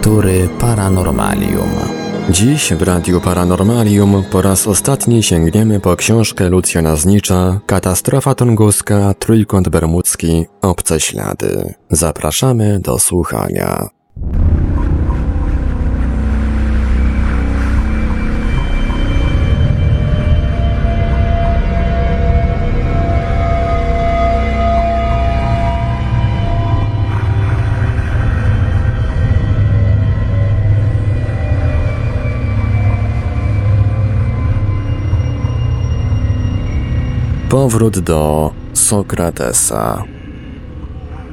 lektury Paranormalium. Dziś w Radiu Paranormalium po raz ostatni sięgniemy po książkę Lucjana Znicza Katastrofa tunguska, Trójkąt Bermudzki, Obce Ślady. Zapraszamy do słuchania. Powrót do Sokratesa.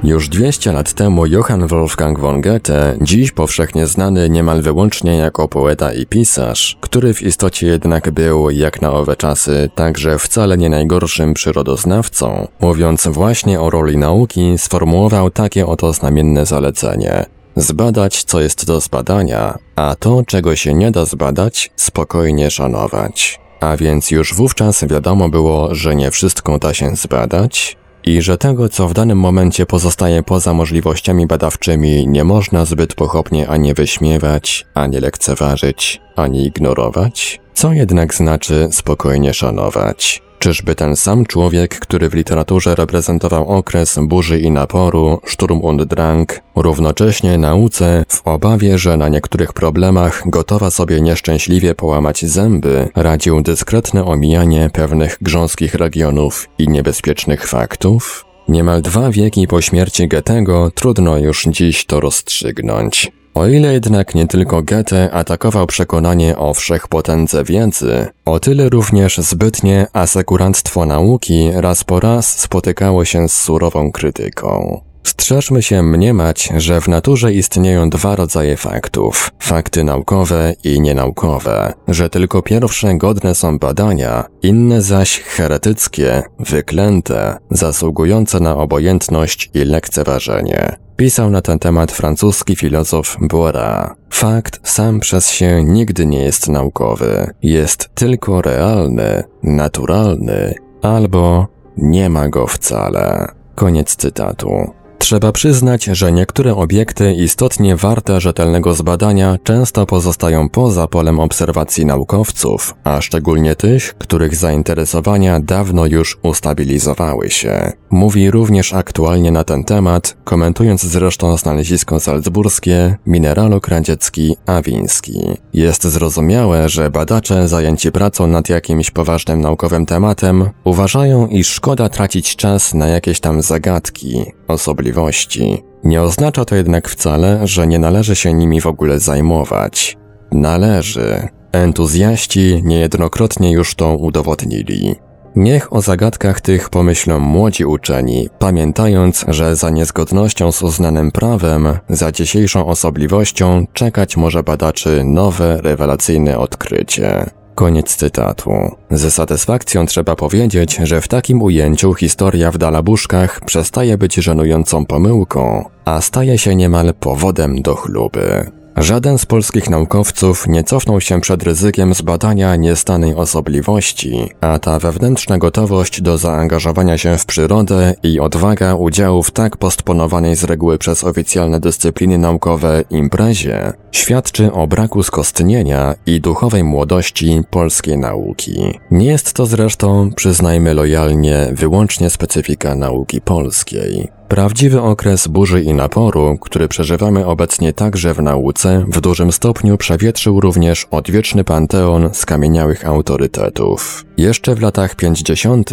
Już 200 lat temu Johann Wolfgang von Goethe, dziś powszechnie znany niemal wyłącznie jako poeta i pisarz, który w istocie jednak był, jak na owe czasy, także wcale nie najgorszym przyrodoznawcą, mówiąc właśnie o roli nauki, sformułował takie oto znamienne zalecenie. Zbadać, co jest do zbadania, a to, czego się nie da zbadać, spokojnie szanować. A więc już wówczas wiadomo było, że nie wszystko da się zbadać i że tego, co w danym momencie pozostaje poza możliwościami badawczymi, nie można zbyt pochopnie ani wyśmiewać, ani lekceważyć, ani ignorować, co jednak znaczy spokojnie szanować. Czyżby ten sam człowiek, który w literaturze reprezentował okres burzy i naporu, szturm und drang, równocześnie nauce, w obawie, że na niektórych problemach gotowa sobie nieszczęśliwie połamać zęby, radził dyskretne omijanie pewnych grząskich regionów i niebezpiecznych faktów? Niemal dwa wieki po śmierci Goethego trudno już dziś to rozstrzygnąć. O ile jednak nie tylko Goethe atakował przekonanie o wszechpotędze wiedzy, o tyle również zbytnie asekurantstwo nauki raz po raz spotykało się z surową krytyką. Strzeżmy się mniemać, że w naturze istnieją dwa rodzaje faktów: fakty naukowe i nienaukowe, że tylko pierwsze godne są badania, inne zaś heretyckie, wyklęte, zasługujące na obojętność i lekceważenie. Pisał na ten temat francuski filozof Boira. Fakt sam przez się nigdy nie jest naukowy, jest tylko realny, naturalny, albo nie ma go wcale. Koniec cytatu. Trzeba przyznać, że niektóre obiekty istotnie warte rzetelnego zbadania często pozostają poza polem obserwacji naukowców, a szczególnie tych, których zainteresowania dawno już ustabilizowały się. Mówi również aktualnie na ten temat, komentując zresztą znalezisko salzburskie, mineralog radziecki Awiński. Jest zrozumiałe, że badacze zajęci pracą nad jakimś poważnym naukowym tematem uważają, iż szkoda tracić czas na jakieś tam zagadki, osobliwości. Nie oznacza to jednak wcale, że nie należy się nimi w ogóle zajmować. Należy. Entuzjaści niejednokrotnie już to udowodnili. Niech o zagadkach tych pomyślą młodzi uczeni, pamiętając, że za niezgodnością z uznanym prawem, za dzisiejszą osobliwością czekać może badaczy nowe, rewelacyjne odkrycie. Koniec cytatu. Ze satysfakcją trzeba powiedzieć, że w takim ujęciu historia w Dalabuszkach przestaje być żenującą pomyłką, a staje się niemal powodem do chluby. Żaden z polskich naukowców nie cofnął się przed ryzykiem zbadania niestanej osobliwości, a ta wewnętrzna gotowość do zaangażowania się w przyrodę i odwaga udziału w tak postponowanej z reguły przez oficjalne dyscypliny naukowe imprezie świadczy o braku skostnienia i duchowej młodości polskiej nauki. Nie jest to zresztą, przyznajmy lojalnie, wyłącznie specyfika nauki polskiej. Prawdziwy okres burzy i naporu, który przeżywamy obecnie także w nauce, w dużym stopniu przewietrzył również odwieczny panteon skamieniałych autorytetów. Jeszcze w latach 50.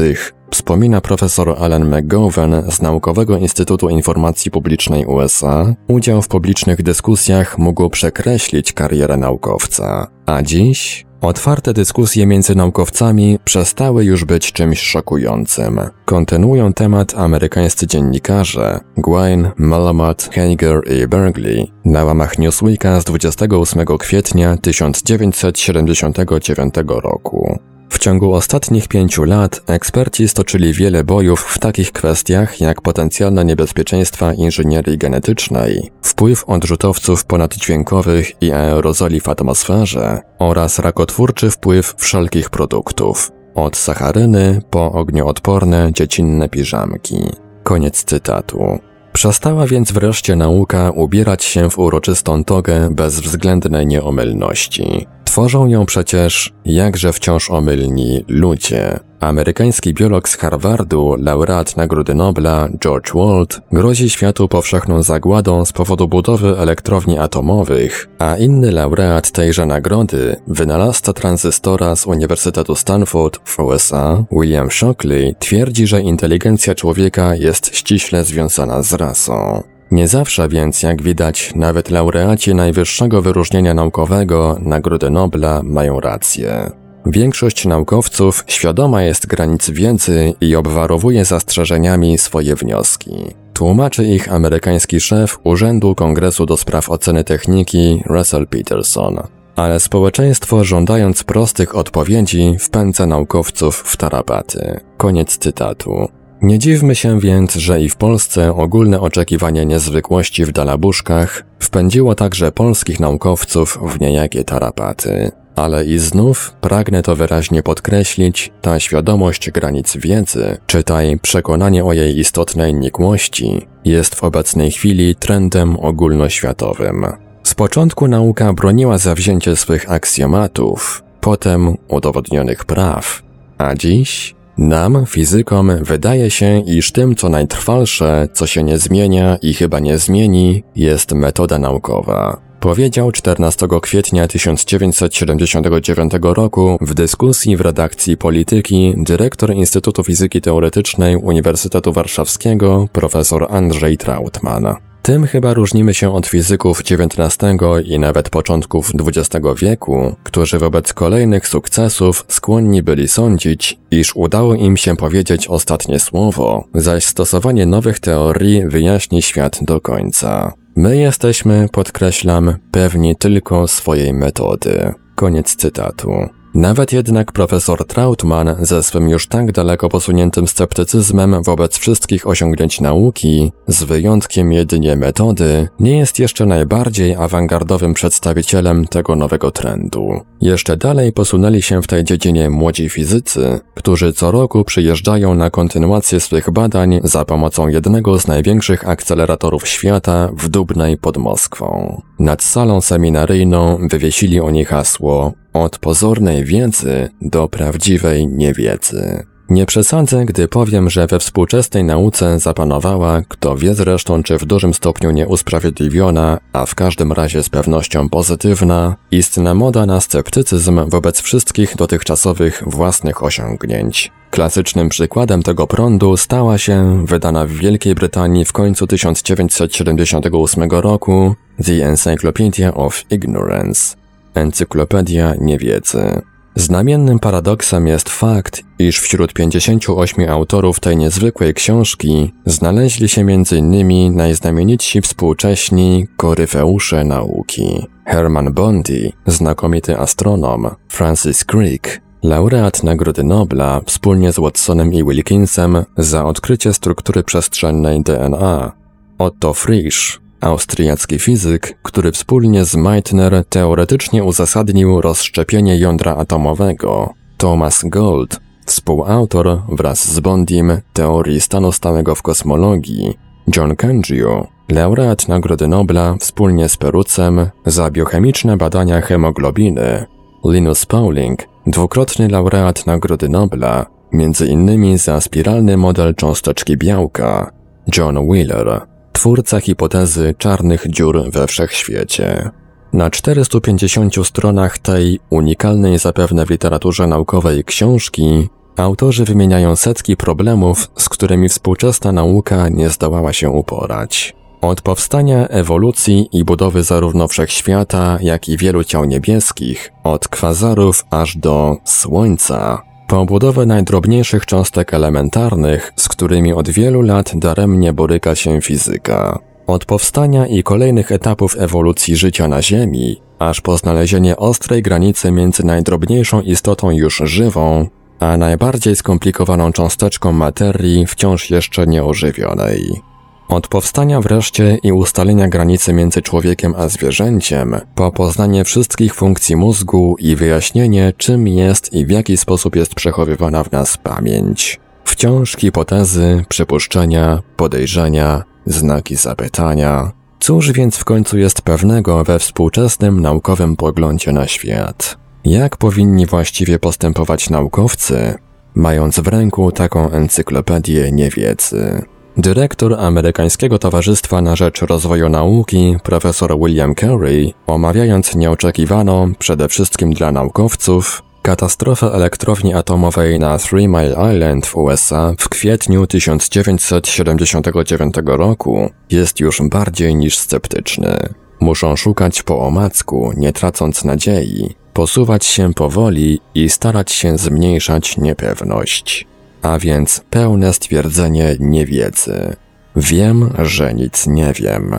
Wspomina profesor Alan McGowan z Naukowego Instytutu Informacji Publicznej USA, udział w publicznych dyskusjach mógł przekreślić karierę naukowca. A dziś Otwarte dyskusje między naukowcami przestały już być czymś szokującym. Kontynuują temat amerykańscy dziennikarze Gwain, Malamat, Hager i Bergley na łamach Newsweeka z 28 kwietnia 1979 roku. W ciągu ostatnich pięciu lat eksperci stoczyli wiele bojów w takich kwestiach jak potencjalne niebezpieczeństwa inżynierii genetycznej, wpływ odrzutowców ponaddźwiękowych i aerozoli w atmosferze oraz rakotwórczy wpływ wszelkich produktów, od sacharyny po ognioodporne dziecinne piżamki. Koniec cytatu. Przestała więc wreszcie nauka ubierać się w uroczystą togę bezwzględnej nieomylności. Tworzą ją przecież jakże wciąż omylni ludzie. Amerykański biolog z Harvardu, laureat Nagrody Nobla George Walt, grozi światu powszechną zagładą z powodu budowy elektrowni atomowych, a inny laureat tejże nagrody, wynalazca tranzystora z Uniwersytetu Stanford w USA, William Shockley, twierdzi, że inteligencja człowieka jest ściśle związana z rasą. Nie zawsze więc, jak widać, nawet laureaci najwyższego wyróżnienia naukowego, Nagrody Nobla, mają rację. Większość naukowców świadoma jest granic wiedzy i obwarowuje zastrzeżeniami swoje wnioski. Tłumaczy ich amerykański szef Urzędu Kongresu do Spraw Oceny Techniki Russell Peterson. Ale społeczeństwo, żądając prostych odpowiedzi, wpędza naukowców w tarapaty. Koniec cytatu. Nie dziwmy się więc, że i w Polsce ogólne oczekiwanie niezwykłości w dalabuszkach wpędziło także polskich naukowców w niejakie tarapaty. Ale i znów pragnę to wyraźnie podkreślić, ta świadomość granic wiedzy, czytaj przekonanie o jej istotnej nikłości, jest w obecnej chwili trendem ogólnoświatowym. Z początku nauka broniła zawzięcie swych aksjomatów, potem udowodnionych praw, a dziś nam, fizykom, wydaje się, iż tym, co najtrwalsze, co się nie zmienia i chyba nie zmieni, jest metoda naukowa. Powiedział 14 kwietnia 1979 roku w dyskusji w redakcji Polityki dyrektor Instytutu Fizyki Teoretycznej Uniwersytetu Warszawskiego profesor Andrzej Trautmann. Tym chyba różnimy się od fizyków XIX i nawet początków XX wieku, którzy wobec kolejnych sukcesów skłonni byli sądzić, iż udało im się powiedzieć ostatnie słowo, zaś stosowanie nowych teorii wyjaśni świat do końca. My jesteśmy, podkreślam, pewni tylko swojej metody. Koniec cytatu. Nawet jednak profesor Trautmann ze swym już tak daleko posuniętym sceptycyzmem wobec wszystkich osiągnięć nauki, z wyjątkiem jedynie metody, nie jest jeszcze najbardziej awangardowym przedstawicielem tego nowego trendu. Jeszcze dalej posunęli się w tej dziedzinie młodzi fizycy, którzy co roku przyjeżdżają na kontynuację swych badań za pomocą jednego z największych akceleratorów świata w Dubnej pod Moskwą. Nad salą seminaryjną wywiesili oni hasło od pozornej wiedzy do prawdziwej niewiedzy. Nie przesadzę, gdy powiem, że we współczesnej nauce zapanowała, kto wie zresztą czy w dużym stopniu nieusprawiedliwiona, a w każdym razie z pewnością pozytywna, istna moda na sceptycyzm wobec wszystkich dotychczasowych własnych osiągnięć. Klasycznym przykładem tego prądu stała się, wydana w Wielkiej Brytanii w końcu 1978 roku, The Encyclopedia of Ignorance, Encyklopedia Niewiedzy. Znamiennym paradoksem jest fakt, iż wśród 58 autorów tej niezwykłej książki znaleźli się m.in. najznamienitsi współcześni koryfeusze nauki. Herman Bondi, znakomity astronom, Francis Crick, laureat Nagrody Nobla wspólnie z Watsonem i Wilkinsem za odkrycie struktury przestrzennej DNA, Otto Frisch, austriacki fizyk, który wspólnie z Meitner teoretycznie uzasadnił rozszczepienie jądra atomowego, Thomas Gold, współautor wraz z Bondim teorii stanu stałego w kosmologii, John Cangiu, laureat Nagrody Nobla wspólnie z Perucem za biochemiczne badania hemoglobiny, Linus Pauling, dwukrotny laureat Nagrody Nobla, między innymi za spiralny model cząsteczki białka, John Wheeler, twórca hipotezy czarnych dziur we wszechświecie. Na 450 stronach tej unikalnej zapewne w literaturze naukowej książki autorzy wymieniają setki problemów, z którymi współczesna nauka nie zdołała się uporać. Od powstania ewolucji i budowy zarówno wszechświata, jak i wielu ciał niebieskich, od kwazarów aż do Słońca, po budowę najdrobniejszych cząstek elementarnych, z którymi od wielu lat daremnie boryka się fizyka. Od powstania i kolejnych etapów ewolucji życia na Ziemi, aż po znalezienie ostrej granicy między najdrobniejszą istotą już żywą, a najbardziej skomplikowaną cząsteczką materii wciąż jeszcze nieożywionej. Od powstania wreszcie i ustalenia granicy między człowiekiem a zwierzęciem, po poznanie wszystkich funkcji mózgu i wyjaśnienie, czym jest i w jaki sposób jest przechowywana w nas pamięć. Wciąż hipotezy, przypuszczenia, podejrzenia, znaki zapytania. Cóż więc w końcu jest pewnego we współczesnym naukowym poglądzie na świat? Jak powinni właściwie postępować naukowcy, mając w ręku taką encyklopedię niewiedzy? Dyrektor Amerykańskiego Towarzystwa na Rzecz Rozwoju Nauki, profesor William Carey, omawiając nieoczekiwaną, przede wszystkim dla naukowców, katastrofę elektrowni atomowej na Three Mile Island w USA w kwietniu 1979 roku, jest już bardziej niż sceptyczny. Muszą szukać po omacku, nie tracąc nadziei, posuwać się powoli i starać się zmniejszać niepewność a więc pełne stwierdzenie niewiedzy. Wiem, że nic nie wiem.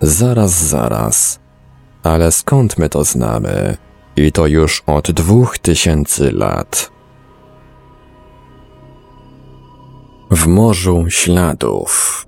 Zaraz, zaraz. Ale skąd my to znamy? I to już od dwóch tysięcy lat. W morzu śladów.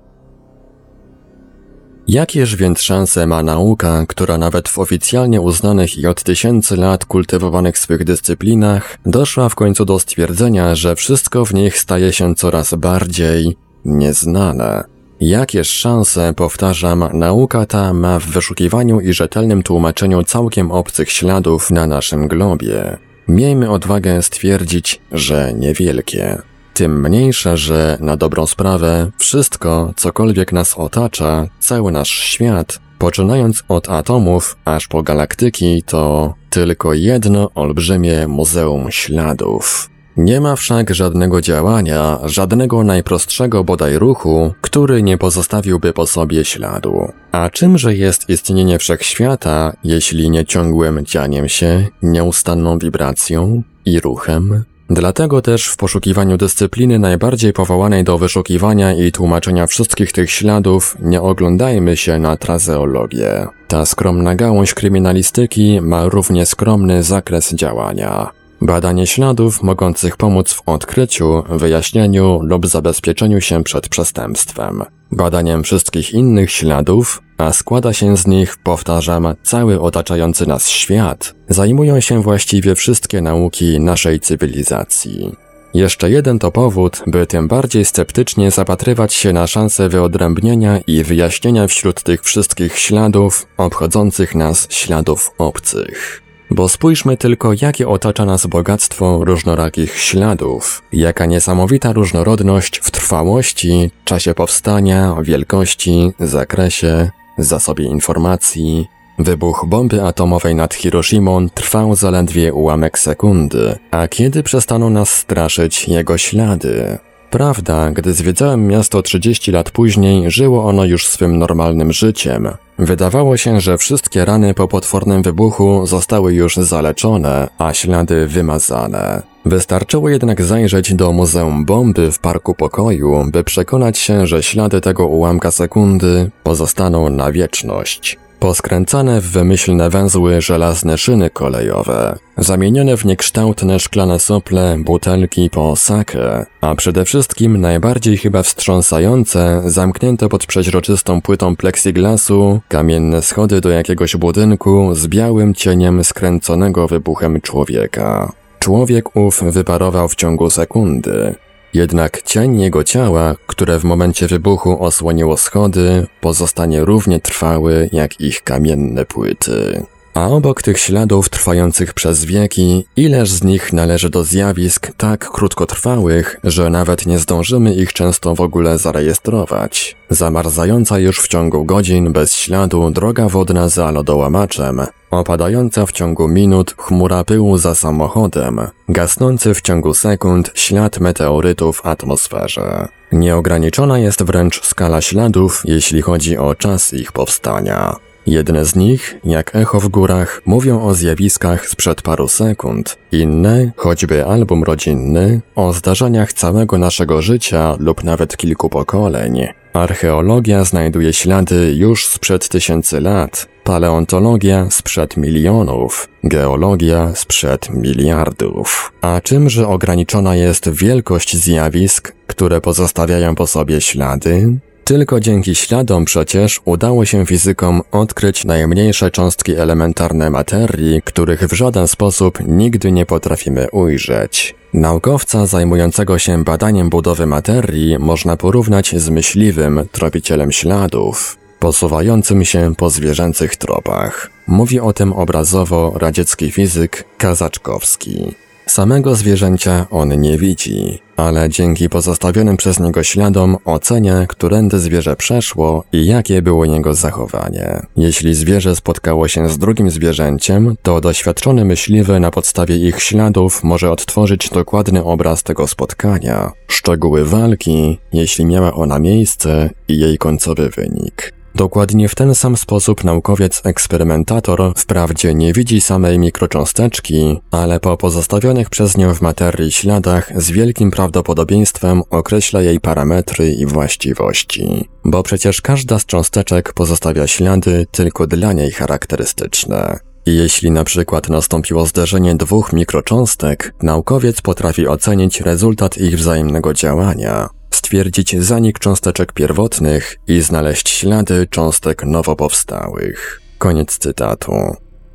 Jakież więc szanse ma nauka, która nawet w oficjalnie uznanych i od tysięcy lat kultywowanych swych dyscyplinach doszła w końcu do stwierdzenia, że wszystko w nich staje się coraz bardziej nieznane? Jakież szanse, powtarzam, nauka ta ma w wyszukiwaniu i rzetelnym tłumaczeniu całkiem obcych śladów na naszym globie? Miejmy odwagę stwierdzić, że niewielkie. Tym mniejsza, że na dobrą sprawę wszystko, cokolwiek nas otacza, cały nasz świat, poczynając od atomów aż po galaktyki, to tylko jedno olbrzymie muzeum śladów. Nie ma wszak żadnego działania, żadnego najprostszego bodaj ruchu, który nie pozostawiłby po sobie śladu. A czymże jest istnienie wszechświata, jeśli nie ciągłym dzianiem się, nieustanną wibracją i ruchem? Dlatego też w poszukiwaniu dyscypliny najbardziej powołanej do wyszukiwania i tłumaczenia wszystkich tych śladów nie oglądajmy się na trazeologię. Ta skromna gałąź kryminalistyki ma równie skromny zakres działania. Badanie śladów mogących pomóc w odkryciu, wyjaśnieniu lub zabezpieczeniu się przed przestępstwem. Badaniem wszystkich innych śladów, a składa się z nich, powtarzam, cały otaczający nas świat, zajmują się właściwie wszystkie nauki naszej cywilizacji. Jeszcze jeden to powód, by tym bardziej sceptycznie zapatrywać się na szansę wyodrębnienia i wyjaśnienia wśród tych wszystkich śladów, obchodzących nas śladów obcych. Bo spójrzmy tylko, jakie otacza nas bogactwo różnorakich śladów, jaka niesamowita różnorodność w trwałości, czasie powstania, wielkości, zakresie, zasobie informacji. Wybuch bomby atomowej nad Hiroshimą trwał zaledwie ułamek sekundy, a kiedy przestaną nas straszyć jego ślady? Prawda, gdy zwiedzałem miasto 30 lat później, żyło ono już swym normalnym życiem. Wydawało się, że wszystkie rany po potwornym wybuchu zostały już zaleczone, a ślady wymazane. Wystarczyło jednak zajrzeć do Muzeum Bomby w Parku Pokoju, by przekonać się, że ślady tego ułamka sekundy pozostaną na wieczność. Poskręcane w wymyślne węzły żelazne szyny kolejowe, zamienione w niekształtne szklane sople butelki po sakę, a przede wszystkim najbardziej chyba wstrząsające, zamknięte pod przeźroczystą płytą plexiglasu, kamienne schody do jakiegoś budynku z białym cieniem skręconego wybuchem człowieka. Człowiek ów wyparował w ciągu sekundy, jednak cień jego ciała, które w momencie wybuchu osłoniło schody, pozostanie równie trwały jak ich kamienne płyty. A obok tych śladów trwających przez wieki, ileż z nich należy do zjawisk tak krótkotrwałych, że nawet nie zdążymy ich często w ogóle zarejestrować. Zamarzająca już w ciągu godzin bez śladu droga wodna za lodołamaczem, opadająca w ciągu minut chmura pyłu za samochodem, gasnący w ciągu sekund ślad meteorytów w atmosferze. Nieograniczona jest wręcz skala śladów, jeśli chodzi o czas ich powstania. Jedne z nich, jak echo w górach, mówią o zjawiskach sprzed paru sekund, inne, choćby album rodzinny, o zdarzeniach całego naszego życia lub nawet kilku pokoleń. Archeologia znajduje ślady już sprzed tysięcy lat, paleontologia sprzed milionów, geologia sprzed miliardów. A czymże ograniczona jest wielkość zjawisk, które pozostawiają po sobie ślady? Tylko dzięki śladom przecież udało się fizykom odkryć najmniejsze cząstki elementarne materii, których w żaden sposób nigdy nie potrafimy ujrzeć. Naukowca zajmującego się badaniem budowy materii można porównać z myśliwym, tropicielem śladów, posuwającym się po zwierzęcych tropach. Mówi o tym obrazowo radziecki fizyk Kazaczkowski. Samego zwierzęcia on nie widzi, ale dzięki pozostawionym przez niego śladom ocenia, którędy zwierzę przeszło i jakie było jego zachowanie. Jeśli zwierzę spotkało się z drugim zwierzęciem, to doświadczony myśliwy na podstawie ich śladów może odtworzyć dokładny obraz tego spotkania, szczegóły walki, jeśli miała ona miejsce i jej końcowy wynik. Dokładnie w ten sam sposób naukowiec-eksperymentator wprawdzie nie widzi samej mikrocząsteczki, ale po pozostawionych przez nią w materii śladach z wielkim prawdopodobieństwem określa jej parametry i właściwości. Bo przecież każda z cząsteczek pozostawia ślady tylko dla niej charakterystyczne. I jeśli na przykład nastąpiło zderzenie dwóch mikrocząstek, naukowiec potrafi ocenić rezultat ich wzajemnego działania, stwierdzić zanik cząsteczek pierwotnych i znaleźć ślady cząstek nowo powstałych. Koniec cytatu.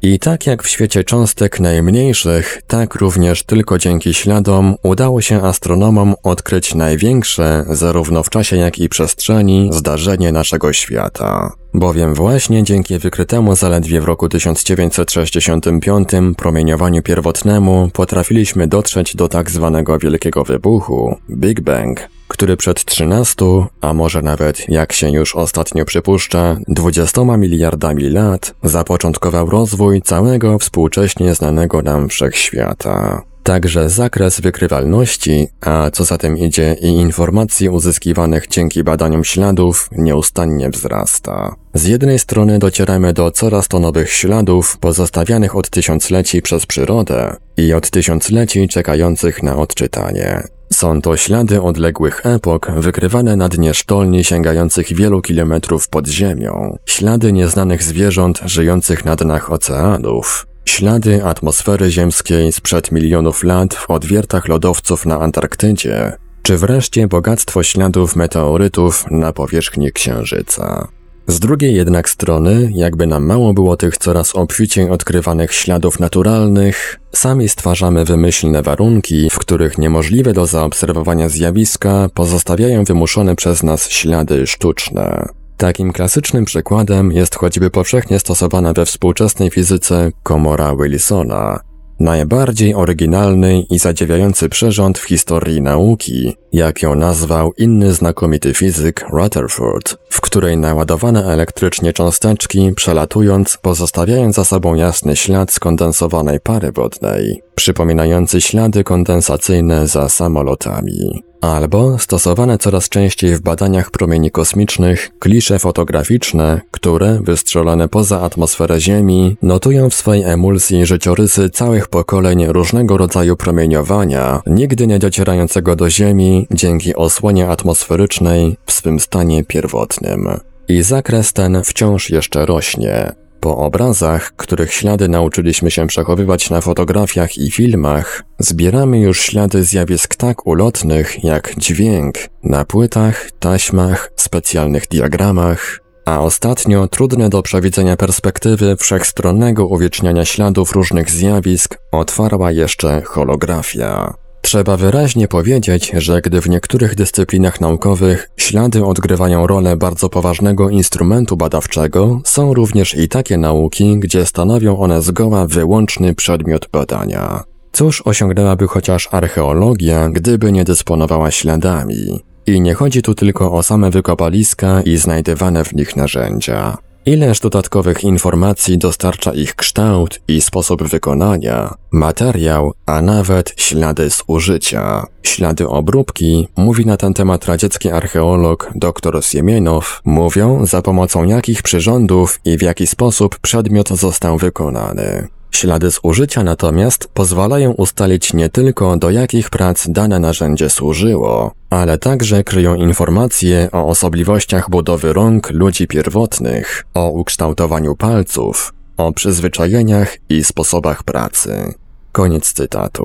I tak jak w świecie cząstek najmniejszych, tak również tylko dzięki śladom udało się astronomom odkryć największe, zarówno w czasie jak i przestrzeni, zdarzenie naszego świata. Bowiem właśnie dzięki wykrytemu zaledwie w roku 1965 promieniowaniu pierwotnemu potrafiliśmy dotrzeć do tak zwanego wielkiego wybuchu, Big Bang, który przed 13, a może nawet, jak się już ostatnio przypuszcza, 20 miliardami lat zapoczątkował rozwój całego współcześnie znanego nam wszechświata. Także zakres wykrywalności, a co za tym idzie i informacji uzyskiwanych dzięki badaniom śladów, nieustannie wzrasta. Z jednej strony docieramy do coraz to nowych śladów pozostawianych od tysiącleci przez przyrodę i od tysiącleci czekających na odczytanie. Są to ślady odległych epok wykrywane na dnie sztolni sięgających wielu kilometrów pod ziemią, ślady nieznanych zwierząt żyjących na dnach oceanów, ślady atmosfery ziemskiej sprzed milionów lat w odwiertach lodowców na Antarktydzie, czy wreszcie bogactwo śladów meteorytów na powierzchni Księżyca. Z drugiej jednak strony, jakby nam mało było tych coraz obficiej odkrywanych śladów naturalnych, sami stwarzamy wymyślne warunki, w których niemożliwe do zaobserwowania zjawiska pozostawiają wymuszone przez nas ślady sztuczne. Takim klasycznym przykładem jest choćby powszechnie stosowana we współczesnej fizyce komora Wilsona, Najbardziej oryginalny i zadziwiający przyrząd w historii nauki, jak ją nazwał inny znakomity fizyk Rutherford, w której naładowane elektrycznie cząsteczki przelatując pozostawiają za sobą jasny ślad skondensowanej pary wodnej, przypominający ślady kondensacyjne za samolotami albo stosowane coraz częściej w badaniach promieni kosmicznych klisze fotograficzne, które, wystrzelone poza atmosferę Ziemi, notują w swojej emulsji życiorysy całych pokoleń różnego rodzaju promieniowania, nigdy nie docierającego do Ziemi dzięki osłonie atmosferycznej w swym stanie pierwotnym. I zakres ten wciąż jeszcze rośnie. Po obrazach, których ślady nauczyliśmy się przechowywać na fotografiach i filmach, zbieramy już ślady zjawisk tak ulotnych jak dźwięk na płytach, taśmach, specjalnych diagramach, a ostatnio trudne do przewidzenia perspektywy wszechstronnego uwieczniania śladów różnych zjawisk otwarła jeszcze holografia. Trzeba wyraźnie powiedzieć, że gdy w niektórych dyscyplinach naukowych ślady odgrywają rolę bardzo poważnego instrumentu badawczego, są również i takie nauki, gdzie stanowią one zgoła wyłączny przedmiot badania. Cóż osiągnęłaby chociaż archeologia, gdyby nie dysponowała śladami? I nie chodzi tu tylko o same wykopaliska i znajdywane w nich narzędzia. Ileż dodatkowych informacji dostarcza ich kształt i sposób wykonania, materiał, a nawet ślady z użycia. Ślady obróbki, mówi na ten temat radziecki archeolog dr Siemienow, mówią za pomocą jakich przyrządów i w jaki sposób przedmiot został wykonany. Ślady z użycia natomiast pozwalają ustalić nie tylko do jakich prac dane narzędzie służyło, ale także kryją informacje o osobliwościach budowy rąk ludzi pierwotnych, o ukształtowaniu palców, o przyzwyczajeniach i sposobach pracy. Koniec cytatu.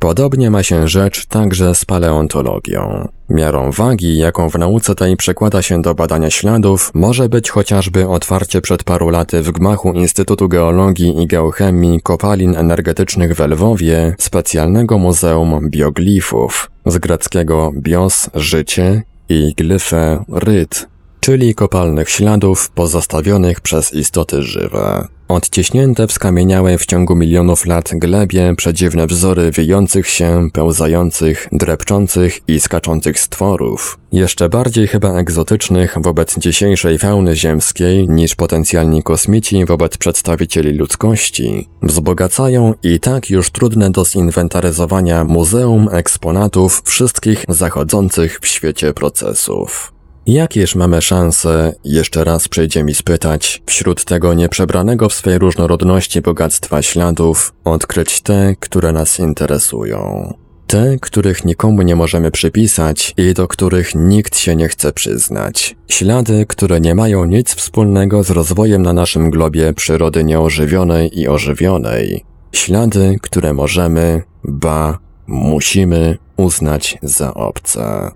Podobnie ma się rzecz także z paleontologią. Miarą wagi, jaką w nauce tej przekłada się do badania śladów, może być chociażby otwarcie przed paru laty w gmachu Instytutu Geologii i Geochemii Kopalin Energetycznych w Lwowie specjalnego Muzeum Bioglifów, z greckiego bios – życie i glyfe – ryd, czyli kopalnych śladów pozostawionych przez istoty żywe. Odciśnięte w skamieniałej w ciągu milionów lat glebie przedziwne wzory wiejących się, pełzających, drepczących i skaczących stworów, jeszcze bardziej chyba egzotycznych wobec dzisiejszej fauny ziemskiej niż potencjalni kosmici wobec przedstawicieli ludzkości, wzbogacają i tak już trudne do zinwentaryzowania muzeum eksponatów wszystkich zachodzących w świecie procesów. Jakież mamy szanse, jeszcze raz przyjdzie mi spytać, wśród tego nieprzebranego w swej różnorodności bogactwa śladów, odkryć te, które nas interesują. Te, których nikomu nie możemy przypisać i do których nikt się nie chce przyznać. Ślady, które nie mają nic wspólnego z rozwojem na naszym globie przyrody nieożywionej i ożywionej. Ślady, które możemy, ba, musimy uznać za obce.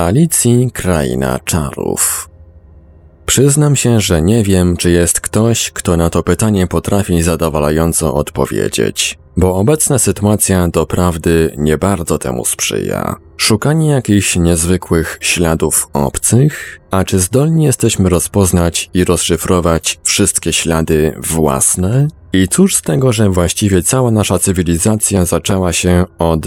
Alicji Kraina Czarów. Przyznam się, że nie wiem, czy jest ktoś, kto na to pytanie potrafi zadowalająco odpowiedzieć, bo obecna sytuacja doprawdy nie bardzo temu sprzyja. Szukanie jakichś niezwykłych śladów obcych? A czy zdolni jesteśmy rozpoznać i rozszyfrować wszystkie ślady własne? I cóż z tego, że właściwie cała nasza cywilizacja zaczęła się od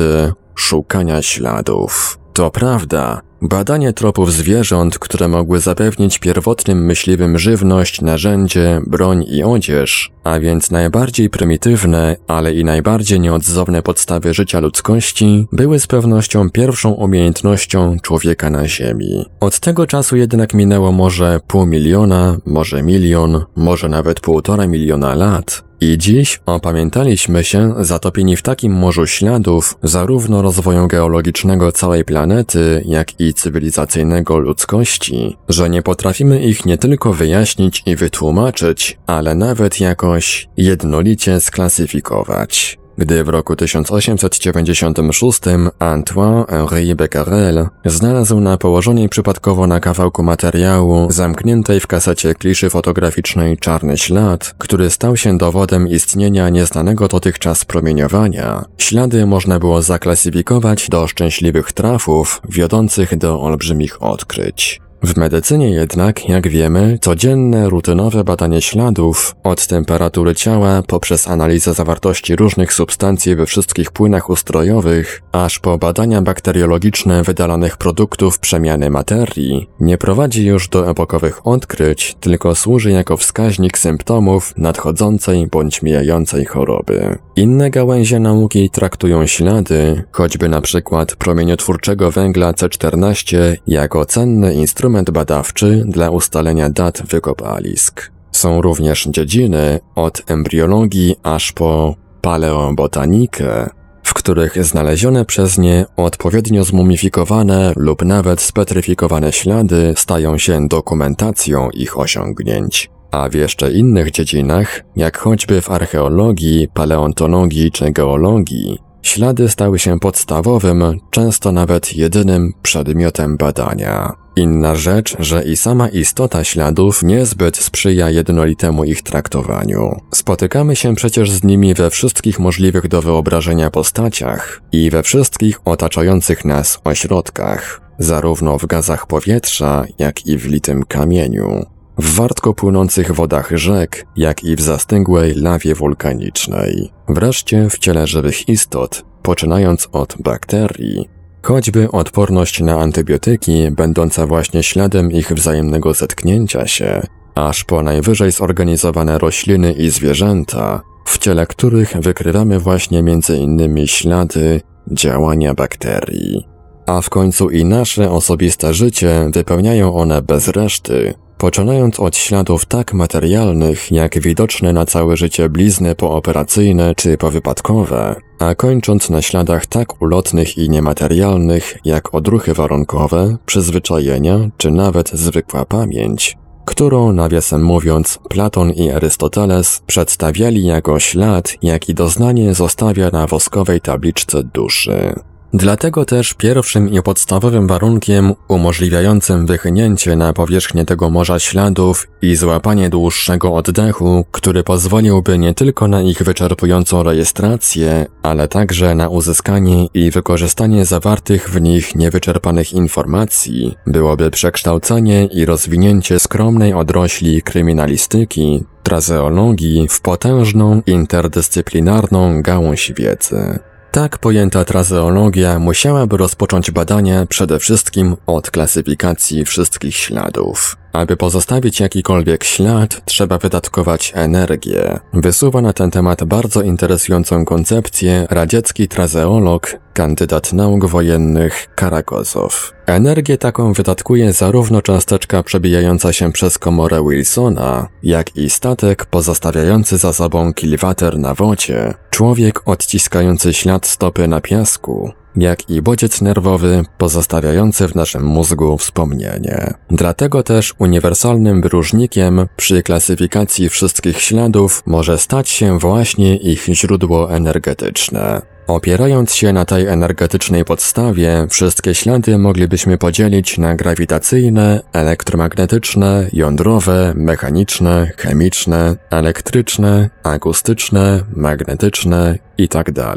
szukania śladów. To prawda, Badanie tropów zwierząt, które mogły zapewnić pierwotnym myśliwym żywność, narzędzie, broń i odzież, a więc najbardziej prymitywne, ale i najbardziej nieodzowne podstawy życia ludzkości, były z pewnością pierwszą umiejętnością człowieka na Ziemi. Od tego czasu jednak minęło może pół miliona, może milion, może nawet półtora miliona lat, i dziś opamiętaliśmy się, zatopieni w takim morzu śladów, zarówno rozwoju geologicznego całej planety, jak i cywilizacyjnego ludzkości, że nie potrafimy ich nie tylko wyjaśnić i wytłumaczyć, ale nawet jakoś jednolicie sklasyfikować. Gdy w roku 1896 Antoine-Henri Becquerel znalazł na położonej przypadkowo na kawałku materiału zamkniętej w kasecie kliszy fotograficznej czarny ślad, który stał się dowodem istnienia nieznanego dotychczas promieniowania, ślady można było zaklasyfikować do szczęśliwych trafów wiodących do olbrzymich odkryć. W medycynie jednak, jak wiemy, codzienne, rutynowe badanie śladów, od temperatury ciała poprzez analizę zawartości różnych substancji we wszystkich płynach ustrojowych, aż po badania bakteriologiczne wydalanych produktów przemiany materii, nie prowadzi już do epokowych odkryć, tylko służy jako wskaźnik symptomów nadchodzącej bądź mijającej choroby. Inne gałęzie nauki traktują ślady, choćby na przykład promieniotwórczego węgla C14, jako cenny instrument instrument badawczy dla ustalenia dat wykopalisk. Są również dziedziny od embriologii aż po paleobotanikę, w których znalezione przez nie odpowiednio zmumifikowane lub nawet spetryfikowane ślady stają się dokumentacją ich osiągnięć. A w jeszcze innych dziedzinach, jak choćby w archeologii, paleontologii czy geologii, ślady stały się podstawowym, często nawet jedynym przedmiotem badania. Inna rzecz, że i sama istota śladów niezbyt sprzyja jednolitemu ich traktowaniu. Spotykamy się przecież z nimi we wszystkich możliwych do wyobrażenia postaciach i we wszystkich otaczających nas ośrodkach, zarówno w gazach powietrza, jak i w litym kamieniu, w wartko płynących wodach rzek, jak i w zastygłej lawie wulkanicznej, wreszcie w ciele żywych istot, poczynając od bakterii, Choćby odporność na antybiotyki, będąca właśnie śladem ich wzajemnego zetknięcia się, aż po najwyżej zorganizowane rośliny i zwierzęta, w ciele których wykrywamy właśnie innymi ślady działania bakterii. A w końcu i nasze osobiste życie wypełniają one bez reszty, poczynając od śladów tak materialnych, jak widoczne na całe życie blizny pooperacyjne czy powypadkowe, a kończąc na śladach tak ulotnych i niematerialnych, jak odruchy warunkowe, przyzwyczajenia czy nawet zwykła pamięć, którą, nawiasem mówiąc, Platon i Arystoteles przedstawiali jako ślad, jaki doznanie zostawia na woskowej tabliczce duszy. Dlatego też pierwszym i podstawowym warunkiem umożliwiającym wychnięcie na powierzchnię tego morza śladów i złapanie dłuższego oddechu, który pozwoliłby nie tylko na ich wyczerpującą rejestrację, ale także na uzyskanie i wykorzystanie zawartych w nich niewyczerpanych informacji, byłoby przekształcenie i rozwinięcie skromnej odrośli kryminalistyki, trazeologii w potężną interdyscyplinarną gałąź wiedzy. Tak pojęta trazeologia musiałaby rozpocząć badania przede wszystkim od klasyfikacji wszystkich śladów. Aby pozostawić jakikolwiek ślad, trzeba wydatkować energię. Wysuwa na ten temat bardzo interesującą koncepcję radziecki trazeolog, kandydat nauk wojennych Karakozow. Energię taką wydatkuje zarówno cząsteczka przebijająca się przez komorę Wilsona, jak i statek pozostawiający za sobą kilwater na wodzie, człowiek odciskający ślad stopy na piasku, jak i bodziec nerwowy pozostawiający w naszym mózgu wspomnienie. Dlatego też uniwersalnym wyróżnikiem przy klasyfikacji wszystkich śladów może stać się właśnie ich źródło energetyczne. Opierając się na tej energetycznej podstawie, wszystkie ślady moglibyśmy podzielić na grawitacyjne, elektromagnetyczne, jądrowe, mechaniczne, chemiczne, elektryczne, akustyczne, magnetyczne itd.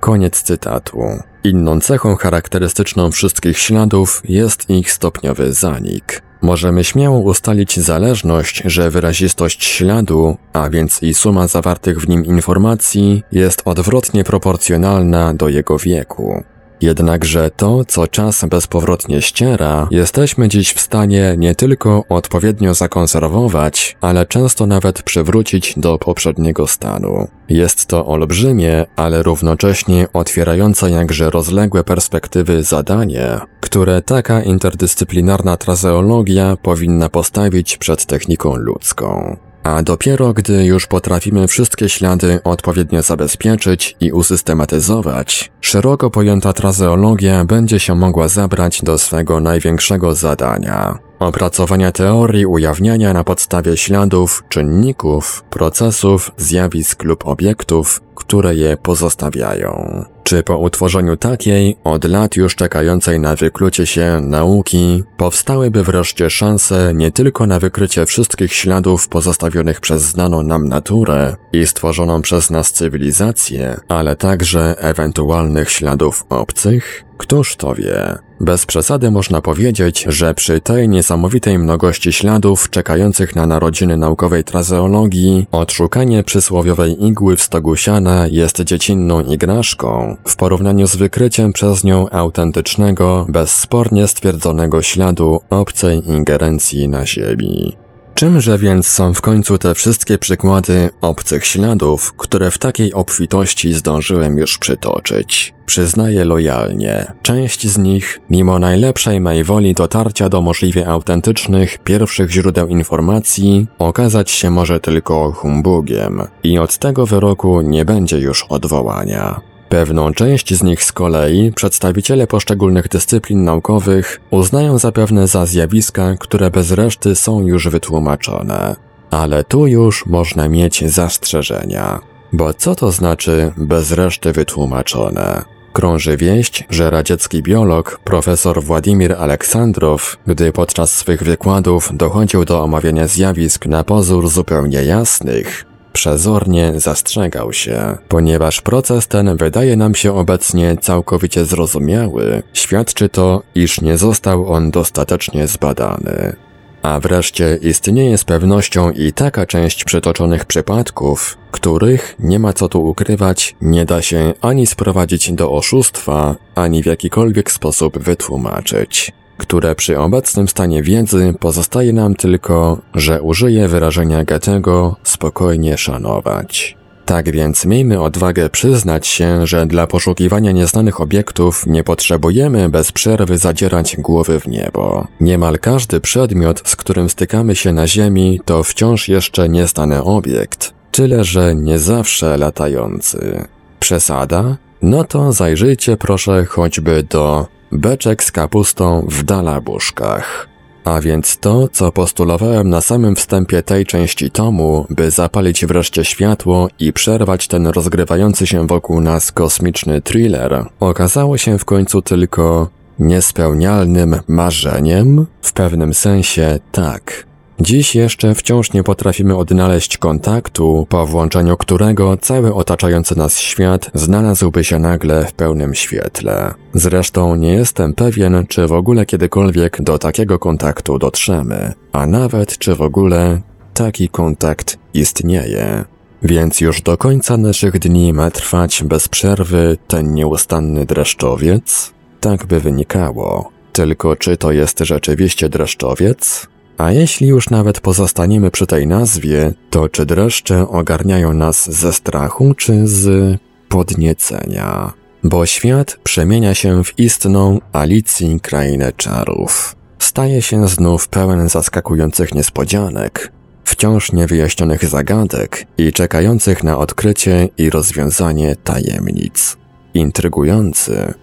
Koniec cytatu. Inną cechą charakterystyczną wszystkich śladów jest ich stopniowy zanik. Możemy śmiało ustalić zależność, że wyrazistość śladu, a więc i suma zawartych w nim informacji, jest odwrotnie proporcjonalna do jego wieku. Jednakże to, co czas bezpowrotnie ściera, jesteśmy dziś w stanie nie tylko odpowiednio zakonserwować, ale często nawet przywrócić do poprzedniego stanu. Jest to olbrzymie, ale równocześnie otwierające jakże rozległe perspektywy zadanie, które taka interdyscyplinarna trazeologia powinna postawić przed techniką ludzką. A dopiero gdy już potrafimy wszystkie ślady odpowiednio zabezpieczyć i usystematyzować, szeroko pojęta trazeologia będzie się mogła zabrać do swego największego zadania opracowania teorii ujawniania na podstawie śladów, czynników, procesów, zjawisk lub obiektów, które je pozostawiają. Czy po utworzeniu takiej, od lat już czekającej na wyklucie się nauki, powstałyby wreszcie szanse nie tylko na wykrycie wszystkich śladów pozostawionych przez znaną nam naturę i stworzoną przez nas cywilizację, ale także ewentualnych śladów obcych? Któż to wie? Bez przesady można powiedzieć, że przy tej niesamowitej mnogości śladów czekających na narodziny naukowej trazeologii, odszukanie przysłowiowej igły w stogu siana jest dziecinną igraszką w porównaniu z wykryciem przez nią autentycznego, bezspornie stwierdzonego śladu obcej ingerencji na Ziemi. Czymże więc są w końcu te wszystkie przykłady obcych śladów, które w takiej obfitości zdążyłem już przytoczyć? Przyznaję lojalnie, część z nich, mimo najlepszej mej woli dotarcia do możliwie autentycznych, pierwszych źródeł informacji, okazać się może tylko humbugiem i od tego wyroku nie będzie już odwołania. Pewną część z nich z kolei przedstawiciele poszczególnych dyscyplin naukowych uznają zapewne za zjawiska, które bez reszty są już wytłumaczone. Ale tu już można mieć zastrzeżenia. Bo co to znaczy bez reszty wytłumaczone? Krąży wieść, że radziecki biolog profesor Władimir Aleksandrow, gdy podczas swych wykładów dochodził do omawiania zjawisk na pozór zupełnie jasnych, przezornie zastrzegał się, ponieważ proces ten wydaje nam się obecnie całkowicie zrozumiały, świadczy to, iż nie został on dostatecznie zbadany. A wreszcie istnieje z pewnością i taka część przytoczonych przypadków, których, nie ma co tu ukrywać, nie da się ani sprowadzić do oszustwa, ani w jakikolwiek sposób wytłumaczyć które przy obecnym stanie wiedzy pozostaje nam tylko, że użyję wyrażenia Goethego spokojnie szanować. Tak więc miejmy odwagę przyznać się, że dla poszukiwania nieznanych obiektów nie potrzebujemy bez przerwy zadzierać głowy w niebo. Niemal każdy przedmiot, z którym stykamy się na Ziemi, to wciąż jeszcze nieznany obiekt, tyle że nie zawsze latający. Przesada? No to zajrzyjcie proszę choćby do Beczek z kapustą w dalabuszkach. A więc to, co postulowałem na samym wstępie tej części tomu, by zapalić wreszcie światło i przerwać ten rozgrywający się wokół nas kosmiczny thriller, okazało się w końcu tylko niespełnialnym marzeniem? W pewnym sensie tak. Dziś jeszcze wciąż nie potrafimy odnaleźć kontaktu, po włączeniu którego cały otaczający nas świat znalazłby się nagle w pełnym świetle. Zresztą nie jestem pewien, czy w ogóle kiedykolwiek do takiego kontaktu dotrzemy, a nawet czy w ogóle taki kontakt istnieje. Więc już do końca naszych dni ma trwać bez przerwy ten nieustanny dreszczowiec? Tak by wynikało. Tylko czy to jest rzeczywiście dreszczowiec? A jeśli już nawet pozostaniemy przy tej nazwie, to czy dreszcze ogarniają nas ze strachu, czy z podniecenia? Bo świat przemienia się w istną Alicji krainę czarów. Staje się znów pełen zaskakujących niespodzianek, wciąż niewyjaśnionych zagadek i czekających na odkrycie i rozwiązanie tajemnic. Intrygujący,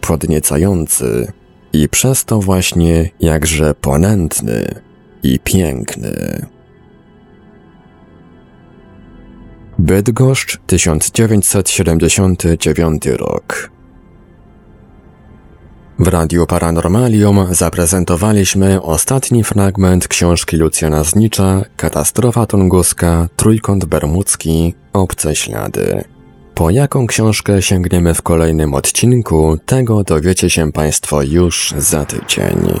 podniecający i przez to właśnie jakże ponętny i piękny. Bydgoszcz 1979 rok. W Radiu Paranormalium zaprezentowaliśmy ostatni fragment książki Lucjana Znicza Katastrofa tunguska, Trójkąt Bermudzki, Obce Ślady. Po jaką książkę sięgniemy w kolejnym odcinku, tego dowiecie się Państwo już za tydzień.